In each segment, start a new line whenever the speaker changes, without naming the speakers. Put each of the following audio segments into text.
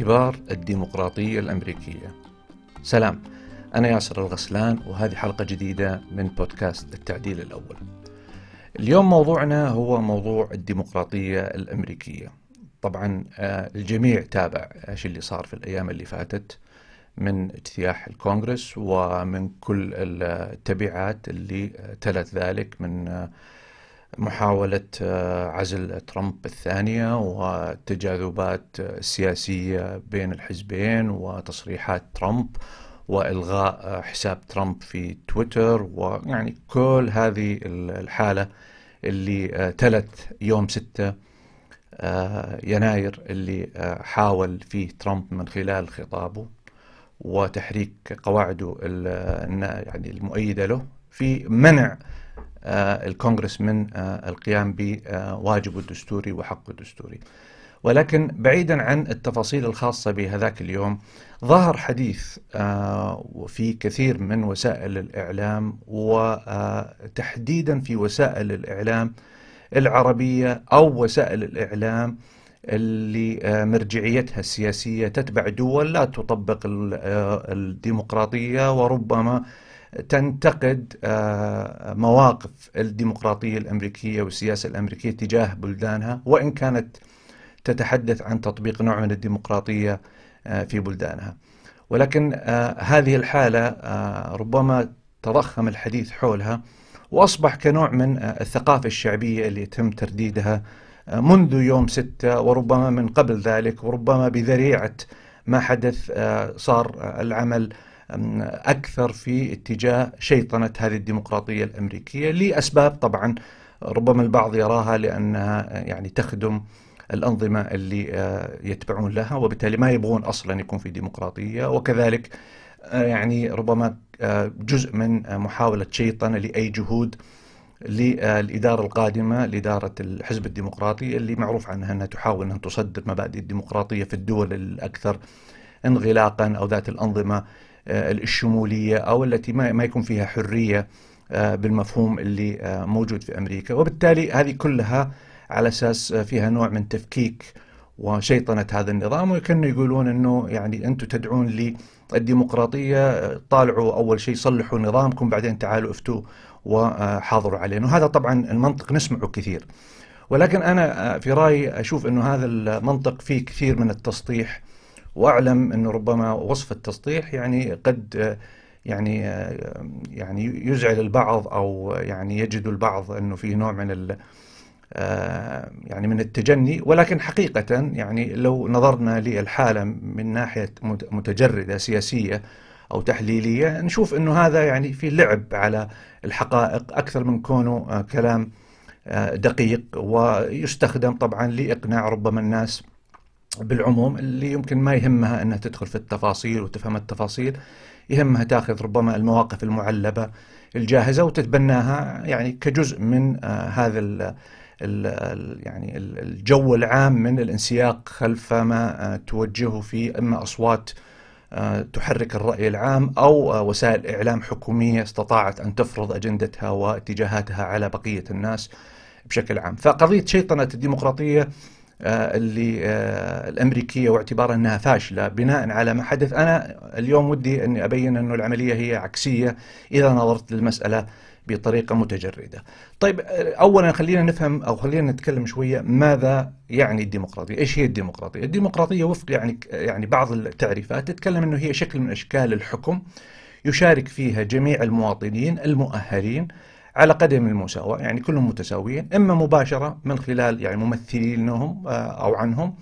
اختبار الديمقراطية الأمريكية. سلام أنا ياسر الغسلان وهذه حلقة جديدة من بودكاست التعديل الأول. اليوم موضوعنا هو موضوع الديمقراطية الأمريكية. طبعا آه، الجميع تابع إيش اللي صار في الأيام اللي فاتت من اجتياح الكونغرس ومن كل التبعات اللي تلت ذلك من آه، محاولة آه، عزل ترامب الثانية والتجاذبات السياسية بين الحزبين وتصريحات ترامب وإلغاء آه، حساب ترامب في تويتر ويعني كل هذه الحالة اللي آه، تلت يوم 6 يناير اللي حاول فيه ترامب من خلال خطابه وتحريك قواعده يعني المؤيدة له في منع آه، الكونغرس من آه، القيام بواجبه الدستوري وحقه الدستوري. ولكن بعيدا عن التفاصيل الخاصة بهذاك اليوم ظهر حديث آه، في كثير من وسائل الإعلام وتحديدا في وسائل الإعلام العربية أو وسائل الإعلام اللي مرجعيتها السياسية تتبع دول لا تطبق الديمقراطية وربما تنتقد آه، مواقف الديمقراطية الأمريكية والسياسة الأمريكية تجاه بلدانها وإن كانت تتحدث عن تطبيق نوع من الديمقراطية آه، في بلدانها. ولكن آه، هذه الحالة ربما تضخم الحديث حولها وأصبح كنوع من الثقافة الشعبية اللي يتم ترديدها منذ يوم ستة وربما من قبل ذلك وربما بذريعة ما حدث صار العمل أكثر في اتجاه شيطنة هذه الديمقراطية الأمريكية لأسباب طبعا ربما البعض يراها لأنها يعني تخدم الأنظمة اللي آه، يتبعون لها وبالتالي ما يبغون أصلا يكون في ديمقراطية وكذلك آه، يعني ربما جزء من محاولة شيطنة لأي جهود للإدارة القادمة لإدارة الحزب الديمقراطي اللي معروف عنها أنها تحاول أن تصدر مبادئ الديمقراطية في الدول الأكثر انغلاقا أو ذات الأنظمة آه، الشمولية أو التي ما يكون فيها حرية آه، بالمفهوم اللي آه، موجود في أمريكا. وبالتالي هذه كلها على أساس فيها نوع من تفكيك وشيطنة هذا النظام. وكانوا يقولون أنه يعني أنتم تدعون للديمقراطية طالعوا أول شيء صلحوا نظامكم بعدين تعالوا افتوا وحاضروا عليه وهذا طبعا المنطق نسمعه كثير. ولكن أنا في رأيي أشوف أنه هذا المنطق فيه كثير من التسطيح واعلم انه ربما وصف التسطيح يعني قد يعني يعني يزعل البعض أو يعني يجد البعض أنه في نوع من يعني من التجني. ولكن حقيقة يعني لو نظرنا للحالة من ناحية متجردة سياسية أو تحليلية نشوف أنه هذا يعني في لعب على الحقائق أكثر من كونه كلام دقيق ويستخدم طبعا لإقناع ربما الناس بالعموم اللي يمكن ما يهمها إنها تدخل في التفاصيل وتفهم التفاصيل يهمها تأخذ ربما المواقف المعلبة الجاهزة وتتبناها يعني كجزء من آه هذا ال ال يعني الجو العام من الانسياق خلف ما آه توجهه في إما أصوات آه تحرك الرأي العام أو آه، وسائل إعلام حكومية استطاعت أن تفرض أجندتها واتجاهاتها على بقية الناس بشكل عام. فقضية شيطنة الديمقراطية اللي آه، الأمريكية واعتبارها إنها فاشلة بناء على ما حدث أنا اليوم ودي اني أبين انه العملية هي عكسية إذا نظرت للمسألة بطريقة متجردة. طيب آه، اولا خلينا نفهم أو خلينا نتكلم شوية ماذا يعني الديمقراطية؟ إيش هي الديمقراطية؟ الديمقراطية وفق يعني يعني بعض التعريفات تتكلم إنه هي شكل من أشكال الحكم يشارك فيها جميع المواطنين المؤهلين على قدم المساواة يعني كلهم متساويين إما مباشرة من خلال يعني ممثلينهم آه، أو عنهم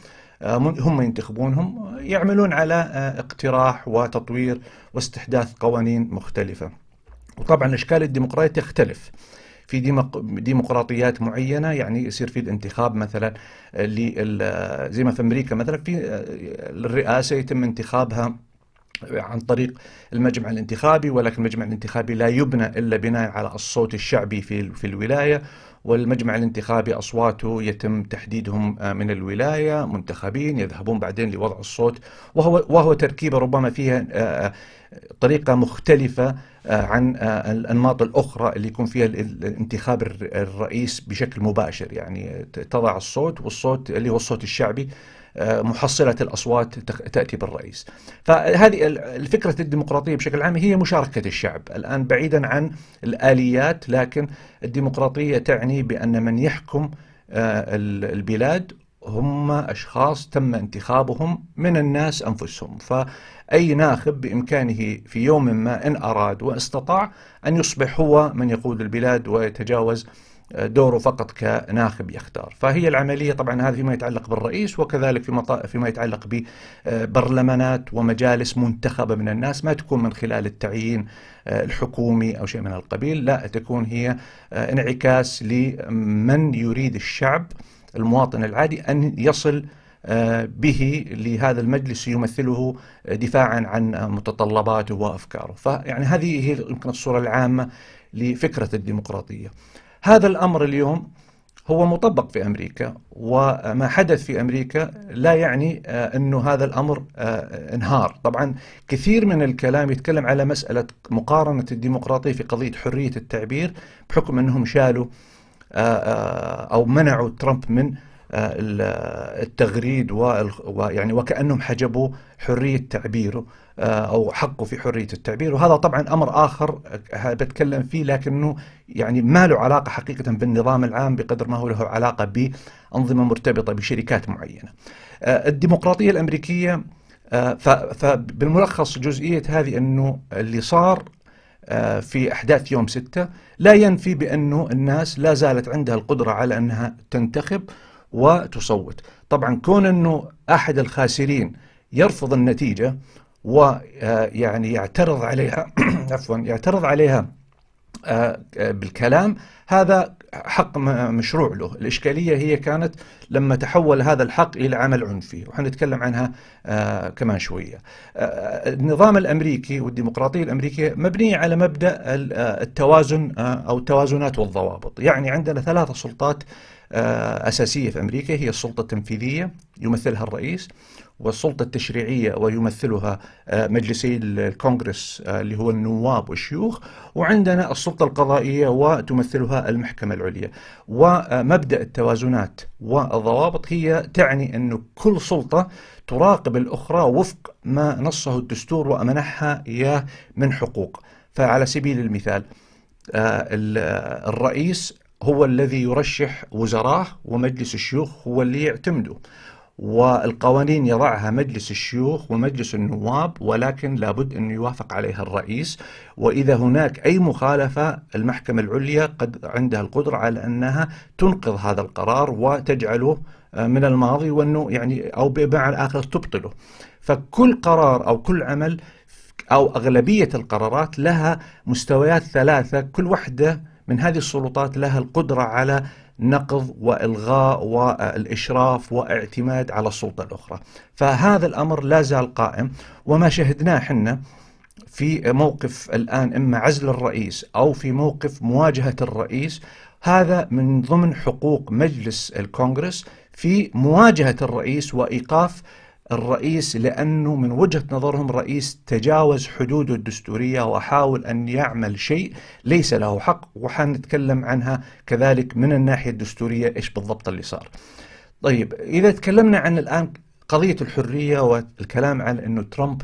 آه، هم ينتخبونهم يعملون على آه، اقتراح وتطوير واستحداث قوانين مختلفة. وطبعا أشكال الديمقراطية تختلف. في ديمقراطيات معينة يعني يصير في الانتخاب مثلا زي ما في أمريكا مثلا في الرئاسة يتم انتخابها عن طريق المجمع الانتخابي ولكن المجمع الانتخابي لا يبنى إلا بناء على الصوت الشعبي في في الولاية. والمجمع الانتخابي أصواته يتم تحديدهم آه، من الولاية منتخبين يذهبون بعدين لوضع الصوت وهو وهو تركيبة ربما فيها آه، طريقة مختلفة عن الأنماط الأخرى اللي يكون فيها الانتخاب الرئيس بشكل مباشر. يعني تضع الصوت والصوت اللي هو الصوت الشعبي محصلة الأصوات تأتي بالرئيس. فهذه الفكرة الديمقراطية بشكل عام هي مشاركة الشعب. الآن بعيدا عن الآليات لكن الديمقراطية تعني بأن من يحكم البلاد هم أشخاص تم انتخابهم من الناس أنفسهم. فأي ناخب بإمكانه في يوم ما إن أراد وإستطاع أن يصبح هو من يقود البلاد ويتجاوز دوره فقط كناخب يختار. فهي العملية طبعا هذا فيما يتعلق بالرئيس وكذلك فيما, فيما يتعلق ببرلمانات ومجالس منتخبة من الناس ما تكون من خلال التعيين الحكومي أو شيء من القبيل لا تكون هي انعكاس لمن يريد الشعب المواطن العادي أن يصل به لهذا المجلس يمثله دفاعا عن متطلباته وأفكاره، فيعني هذه هي يمكن الصورة العامة لفكرة الديمقراطية. هذا الأمر اليوم هو مطبق في أمريكا وما حدث في أمريكا لا يعني انه هذا الأمر انهار، طبعا كثير من الكلام يتكلم على مسألة مقارنة الديمقراطية في قضية حرية التعبير بحكم أنهم شالوا أو منعوا ترامب من التغريد ويعني وكأنهم حجبوا حرية تعبيره أو حقه في حرية التعبير وهذا طبعا أمر آخر بتكلم فيه لكنه يعني ما له علاقة حقيقة بالنظام العام بقدر ما هو له علاقة بأنظمة مرتبطة بشركات معينة. الديمقراطية الأمريكية فبالملخص جزئية هذه أنه اللي صار في أحداث يوم ستة لا ينفي بأنه الناس لا زالت عندها القدرة على أنها تنتخب وتصوت. طبعا كون أنه أحد الخاسرين يرفض النتيجة ويعني يعترض عليها عفوا يعترض عليها بالكلام هذا حق مشروع له. الإشكالية هي كانت لما تحول هذا الحق إلى عمل عنفي وحنتكلم عنها آه كمان شوية. آه النظام الأمريكي والديمقراطية الأمريكية مبنية على مبدأ التوازن آه أو التوازنات والضوابط. يعني عندنا ثلاثة سلطات أساسية في أمريكا هي السلطة التنفيذية يمثلها الرئيس والسلطة التشريعية ويمثلها مجلسي الكونغرس اللي هو النواب والشيوخ. وعندنا السلطة القضائية وتمثلها المحكمة العليا. ومبدأ التوازنات والضوابط هي تعني أن كل سلطة تراقب الأخرى وفق ما نصه الدستور ومنحها إياه من حقوق. فعلى سبيل المثال الرئيس هو الذي يرشح وزراه ومجلس الشيوخ هو اللي يعتمده. والقوانين يضعها مجلس الشيوخ ومجلس النواب ولكن لابد أن يوافق عليها الرئيس. وإذا هناك أي مخالفة المحكمة العليا قد عندها القدرة على أنها تنقض هذا القرار وتجعله من الماضي وأنه يعني أو بمعنى آخر تبطله. فكل قرار أو كل عمل أو أغلبية القرارات لها مستويات ثلاثة كل واحدة من هذه السلطات لها القدرة على نقض وإلغاء والإشراف واعتماد على السلطة الأخرى. فهذا الأمر لا زال قائم. وما شهدناه حنا في موقف الآن إما عزل الرئيس أو في موقف مواجهة الرئيس هذا من ضمن حقوق مجلس الكونغرس في مواجهة الرئيس وإيقاف الرئيس لأنه من وجهة نظرهم رئيس تجاوز حدوده الدستورية وحاول أن يعمل شيء ليس له حق وحنتكلم عنها كذلك من الناحية الدستورية إيش بالضبط اللي صار. طيب إذا تكلمنا عن الآن قضية الحرية والكلام عن أنه ترامب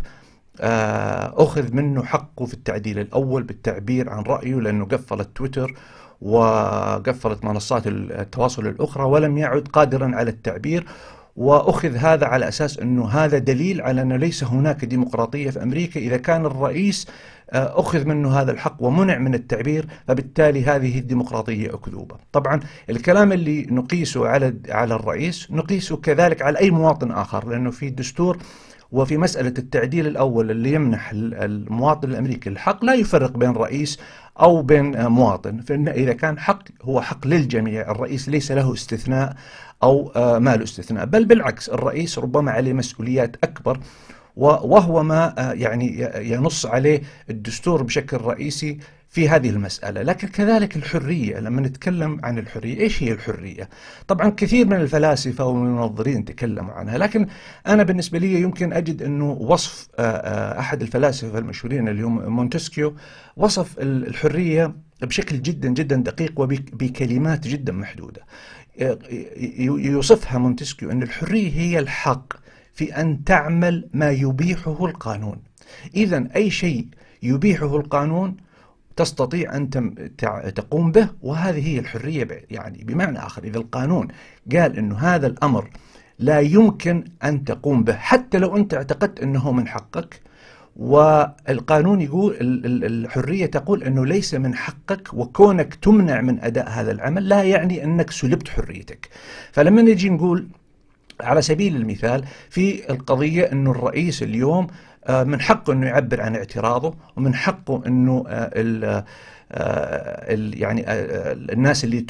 أخذ منه حقه في التعديل الأول بالتعبير عن رأيه لأنه قفل تويتر وقفلت منصات التواصل الأخرى ولم يعد قادرا على التعبير وأخذ هذا على أساس أنه هذا دليل على انه ليس هناك ديمقراطية في أمريكا إذا كان الرئيس أخذ منه هذا الحق ومنع من التعبير فبالتالي هذه الديمقراطية أكذوبة. طبعا الكلام اللي نقيسه على على الرئيس نقيسه كذلك على أي مواطن آخر لأنه في الدستور وفي مسألة التعديل الأول اللي يمنح المواطن الأمريكي الحق لا يفرق بين رئيس أو بين مواطن. فإن إذا كان حق هو حق للجميع. الرئيس ليس له استثناء أو ما له استثناء. بل بالعكس الرئيس ربما عليه مسؤوليات أكبر وهو ما يعني ينص عليه الدستور بشكل رئيسي في هذه المسألة. لكن كذلك الحرية لما نتكلم عن الحرية إيش هي الحرية؟ طبعا كثير من الفلاسفة والمنظرين تكلموا عنها لكن أنا بالنسبة لي يمكن أجد أنه وصف آه، آه، أحد الفلاسفة المشهورين اليوم مونتسكيو وصف الحرية بشكل جدا جدا دقيق وبكلمات جدا محدودة. يوصفها مونتسكيو أن الحرية هي الحق في أن تعمل ما يبيحه القانون. إذا أي شيء يبيحه القانون تستطيع أن تقوم به وهذه هي الحرية يعني بمعنى آخر. إذا القانون قال أنه هذا الأمر لا يمكن أن تقوم به حتى لو أنت اعتقدت أنه من حقك والقانون يقول الحرية تقول أنه ليس من حقك وكونك تمنع من أداء هذا العمل لا يعني أنك سلبت حريتك. فلما نجي نقول على سبيل المثال في القضية أنه الرئيس اليوم من حقه أنه يعبر عن اعتراضه ومن حقه أنه آه، ال آه، يعني الناس اللي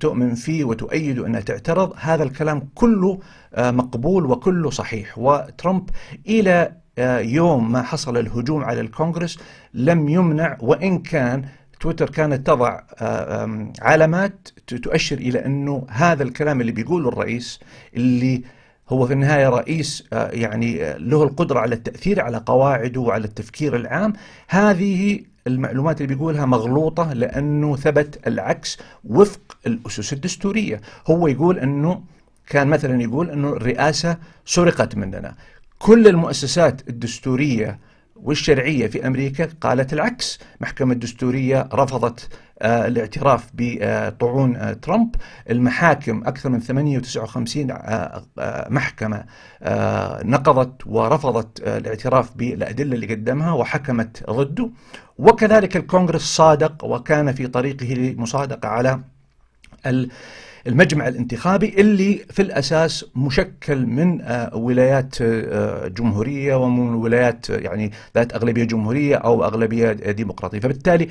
تؤمن فيه وتؤيده أنها تعترض هذا الكلام كله مقبول وكله صحيح. وترامب إلى يوم ما حصل الهجوم على الكونغرس لم يمنع وإن كان تويتر كانت تضع علامات تؤشر إلى أنه هذا الكلام اللي بيقوله الرئيس اللي هو في النهاية رئيس آه، يعني آه، له القدرة على التأثير على قواعده وعلى التفكير العام. هذه المعلومات اللي بيقولها مغلوطة لأنه ثبت العكس وفق الأسس الدستورية. هو يقول أنه كان مثلا يقول أنه الرئاسة سرقت مننا. كل المؤسسات الدستورية والشرعية في أمريكا قالت العكس. محكمة الدستورية رفضت آه، الاعتراف بطعون آه، ترامب. المحاكم أكثر من 58 آه، محكمة نقضت ورفضت الاعتراف بالأدلة اللي قدمها وحكمت ضده. وكذلك الكونغرس صادق وكان في طريقه لمصادقة على المجمع الانتخابي اللي في الأساس مشكل من ولايات جمهورية ومن ولايات يعني ذات أغلبية جمهورية أو أغلبية ديمقراطية. فبالتالي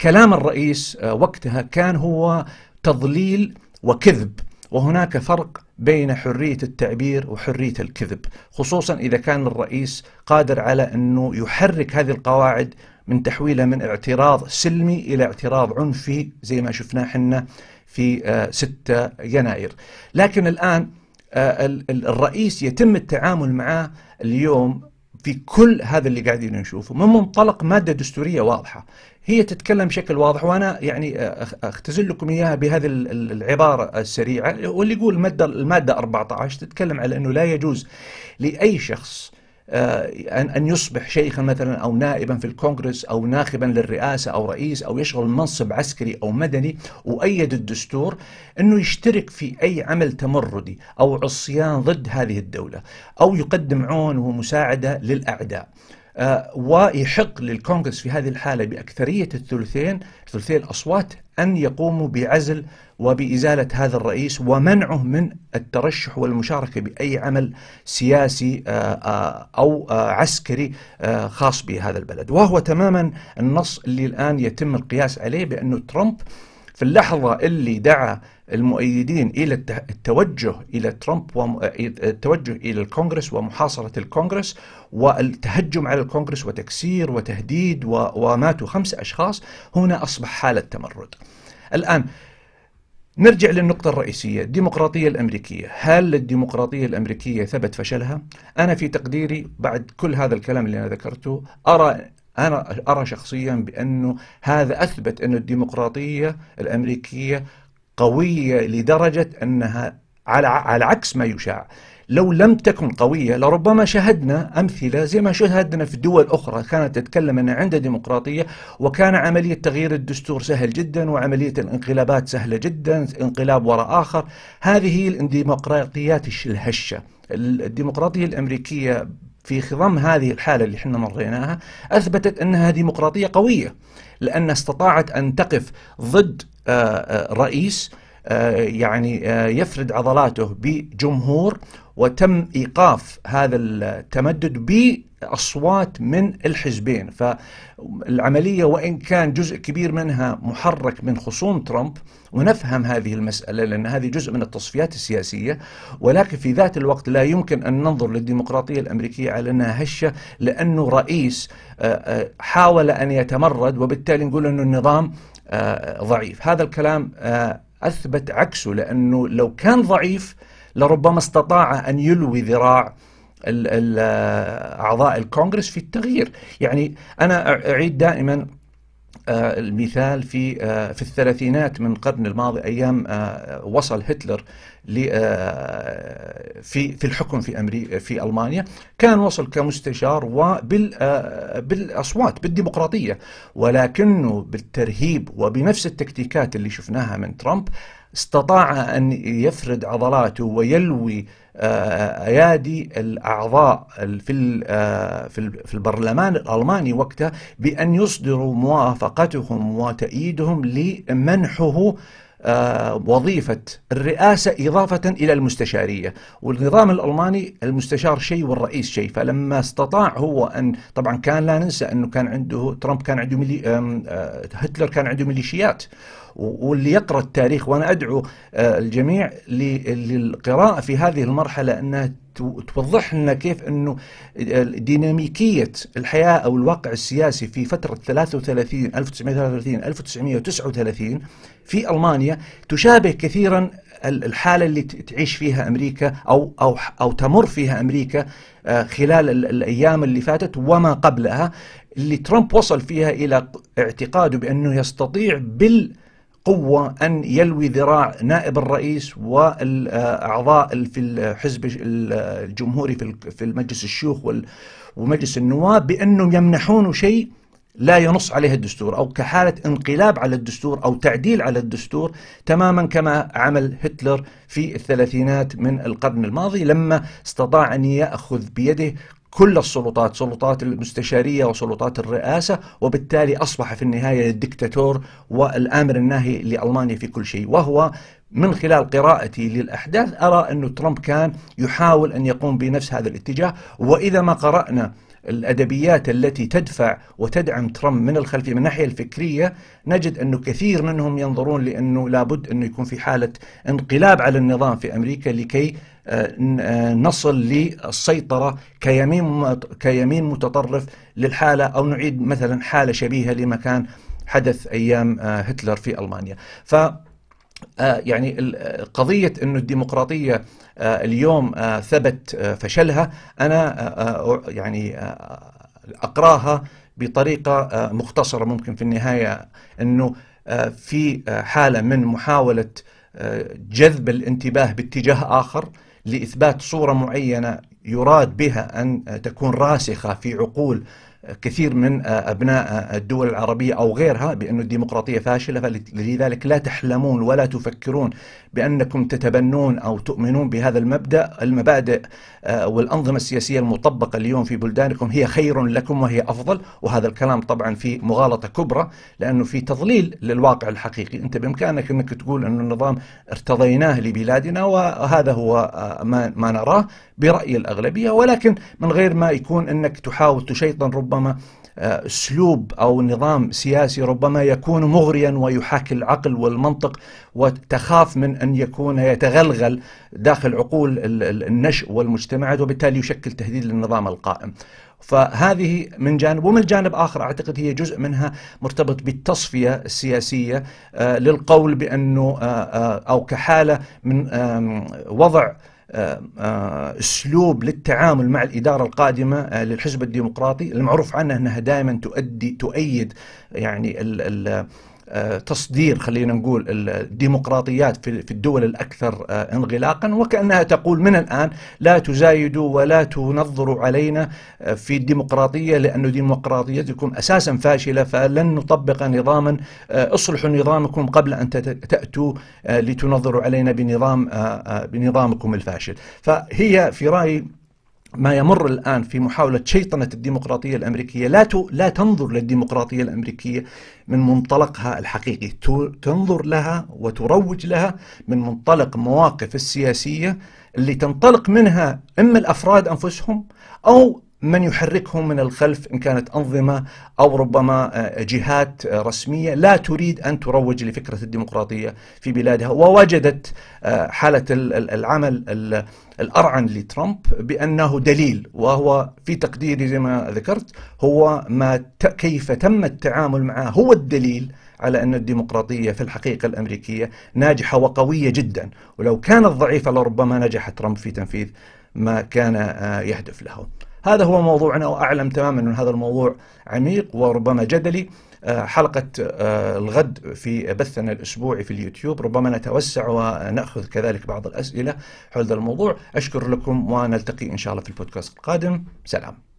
كلام الرئيس آه، وقتها كان هو تضليل وكذب وهناك فرق بين حرية التعبير وحرية الكذب خصوصا إذا كان الرئيس قادر على أنه يحرك هذه القواعد من تحويلها من اعتراض سلمي إلى اعتراض عنفي زي ما شفناه حنا في 6 آه، يناير. لكن الآن آه، الرئيس يتم التعامل معه اليوم في كل هذا اللي قاعدين نشوفه من منطلق مادة دستورية واضحة. هي تتكلم بشكل واضح وأنا يعني أختزل لكم إياها بهذه العبارة السريعة واللي يقول المادة الماده 14 تتكلم على أنه لا يجوز لأي شخص آه، أن أن يصبح شيخا مثلا أو نائبا في الكونغرس أو ناخبا للرئاسة أو رئيس أو يشغل منصب عسكري أو مدني وأيد الدستور أنه يشترك في أي عمل تمردي أو عصيان ضد هذه الدولة أو يقدم عون ومساعدة للأعداء. آه، ويحق للكونغرس في هذه الحالة بأكثرية الثلثين ثلثي الأصوات أن يقوموا بعزل وبإزالة هذا الرئيس ومنعه من الترشح والمشاركة بأي عمل سياسي آه، آه، أو عسكري خاص بهذا البلد. وهو تماما النص اللي الآن يتم القياس عليه بأنه ترامب في اللحظة اللي دعا المؤيدين إلى التوجه إلى ترامب والتوجه إلى الكونغرس ومحاصرة الكونغرس والتهجم على الكونغرس وتكسير وتهديد وماتوا خمس أشخاص هنا أصبح حالة تمرد الآن نرجع للنقطة الرئيسية الديمقراطية الأمريكية هل الديمقراطية الأمريكية ثبت فشلها؟ أنا في تقديري بعد كل هذا الكلام اللي أنا ذكرته أرى أنا أرى شخصيا بأنه هذا أثبت أن الديمقراطية الأمريكية قوية لدرجة أنها على على عكس ما يشاع. لو لم تكن قوية لربما شهدنا أمثلة زي ما شهدنا في دول أخرى كانت تتكلم أن عندها ديمقراطية وكان عملية تغيير الدستور سهل جدا وعملية الانقلابات سهلة جدا انقلاب وراء آخر. هذه هي الديمقراطيات الهشة. الديمقراطية الأمريكية في خضم هذه الحالة اللي إحنا مريناها أثبتت أنها ديمقراطية قوية لأن استطاعت أن تقف ضد آه، آه، رئيس يعني يفرد عضلاته بجمهور وتم إيقاف هذا التمدد باصوات من الحزبين. فالعملية وإن كان جزء كبير منها محرك من خصوم ترامب ونفهم هذه المسألة لأن هذه جزء من التصفيات السياسية ولكن في ذات الوقت لا يمكن أن ننظر للديمقراطية الأمريكية على أنها هشة لأنه رئيس آه، آه، حاول أن يتمرد وبالتالي نقول انه النظام آه، ضعيف. هذا الكلام أثبت عكسه لأنه لو كان ضعيف لربما استطاع أن يلوي ذراع أعضاء الكونغرس في التغيير. يعني أنا أعيد دائما آه، المثال في آه، في الثلاثينات من القرن الماضي أيام آه، وصل هتلر في في الحكم في أمريكا في ألمانيا كان وصل كمستشار وبال بالأصوات بالديمقراطية. ولكنه بالترهيب وبنفس التكتيكات اللي شفناها من ترامب استطاع أن يفرد عضلاته ويلوي آه، أيادي الأعضاء في آه، في البرلمان الألماني وقتها بأن يصدروا موافقتهم وتأييدهم لمنحه آه، وظيفة الرئاسة إضافة إلى المستشارية. والنظام الألماني المستشار شيء والرئيس شيء. فلما استطاع هو أن طبعا كان لا ننسى أنه كان عنده ترامب كان عنده ملي هتلر كان عنده ميليشيات. واللي يقرأ التاريخ وأنا أدعو آه، الجميع للقراءة في هذه المرحلة أنها توضح لنا كيف أنه ديناميكية الحياة أو الواقع السياسي في فترة 33 1933 1939 في ألمانيا تشابه كثيرا الحالة اللي تعيش فيها أمريكا أو, أو, أو تمر فيها أمريكا آه، خلال الأيام اللي فاتت وما قبلها اللي ترامب وصل فيها إلى اعتقاده بأنه يستطيع بال قوة أن يلوي ذراع نائب الرئيس والأعضاء في الحزب الجمهوري في المجلس الشيوخ ومجلس النواب بأنهم يمنحونه شيء لا ينص عليه الدستور أو كحالة انقلاب على الدستور أو تعديل على الدستور تماما كما عمل هتلر في الثلاثينات من القرن الماضي لما استطاع أن يأخذ بيده كل السلطات سلطات المستشارية وسلطات الرئاسة وبالتالي أصبح في النهاية الدكتاتور والآمر الناهي لألمانيا في كل شيء. وهو من خلال قراءتي للأحداث أرى أن ترامب كان يحاول أن يقوم بنفس هذا الاتجاه. وإذا ما قرأنا الأدبيات التي تدفع وتدعم ترامب من الخلفية من الناحية الفكرية نجد أنه كثير منهم ينظرون لأنه لابد أنه يكون في حالة انقلاب على النظام في أمريكا لكي آه، آه، نصل للسيطرة كيمين كيمين متطرف للحالة أو نعيد مثلا حالة شبيهة لما كان حدث أيام آه، هتلر في ألمانيا. ف يعني قضية أن الديمقراطية اليوم ثبت فشلها أنا يعني أقراها بطريقة مختصرة ممكن في النهاية أنه في حالة من محاولة جذب الانتباه باتجاه آخر لإثبات صورة معينة يراد بها أن تكون راسخة في عقول كثير من أبناء الدول العربية أو غيرها بأن الديمقراطية فاشلة فلذلك لا تحلمون ولا تفكرون بأنكم تتبنون أو تؤمنون بهذا المبدأ. المبادئ آه، والأنظمة السياسية المطبقة اليوم في بلدانكم هي خير لكم وهي أفضل وهذا الكلام طبعا في مغالطة كبرى لأنه في تضليل للواقع الحقيقي. أنت بإمكانك أنك تقول أن النظام ارتضيناه لبلادنا وهذا هو آه، ما, ما نراه برأي الأغلبية. ولكن من غير ما يكون أنك تحاول تشيطن ربما آه، أسلوب أو نظام سياسي ربما يكون مغريا ويحاكي العقل والمنطق وتخاف من أن يكون يتغلغل داخل عقول النشء والمجتمعات وبالتالي يشكل تهديد للنظام القائم. فهذه من جانب ومن جانب آخر أعتقد هي جزء منها مرتبط بالتصفية السياسية آه، للقول بأنه آه، أو كحالة من وضع اسلوب للتعامل مع الإدارة القادمة آه، للحزب الديمقراطي المعروف عنه إنها دائما تؤدي تؤيد يعني ال ال آه، تصدير خلينا نقول الديمقراطيات في الدول الأكثر آه، انغلاقا وكأنها تقول من الآن لا تزايدوا ولا تنظروا علينا آه، في الديمقراطية لأن ديمقراطيتكم أساسا فاشلة فلن نطبق نظاما اصلحوا نظامكم قبل أن تأتوا لتنظروا علينا بنظام بنظامكم الفاشل. فهي في رأيي ما يمر الآن في محاولة شيطنة الديمقراطية الأمريكية لا لا تنظر للديمقراطية الأمريكية من منطلقها الحقيقي، تنظر لها وتروج لها من منطلق مواقف السياسية اللي تنطلق منها إما الأفراد أنفسهم أو من يحركهم من الخلف إن كانت أنظمة أو ربما آه، جهات آه، رسمية لا تريد أن تروج لفكرة الديمقراطية في بلادها. ووجدت آه، حالة العمل الأرعن لترامب بأنه دليل وهو في تقديري زي ما ذكرت هو ما كيف تم التعامل معه هو الدليل على أن الديمقراطية في الحقيقة الأمريكية ناجحة وقوية جدا. ولو كانت ضعيفة لربما نجح ترامب في تنفيذ ما كان يهدف له. هذا هو موضوعنا وأعلم تماما أن هذا الموضوع عميق وربما جدلي. آه، حلقة آه، الغد في بثنا الأسبوعي في اليوتيوب. ربما نتوسع ونأخذ كذلك بعض الأسئلة حول هذا الموضوع. أشكر لكم ونلتقي إن شاء الله في البودكاست القادم. سلام.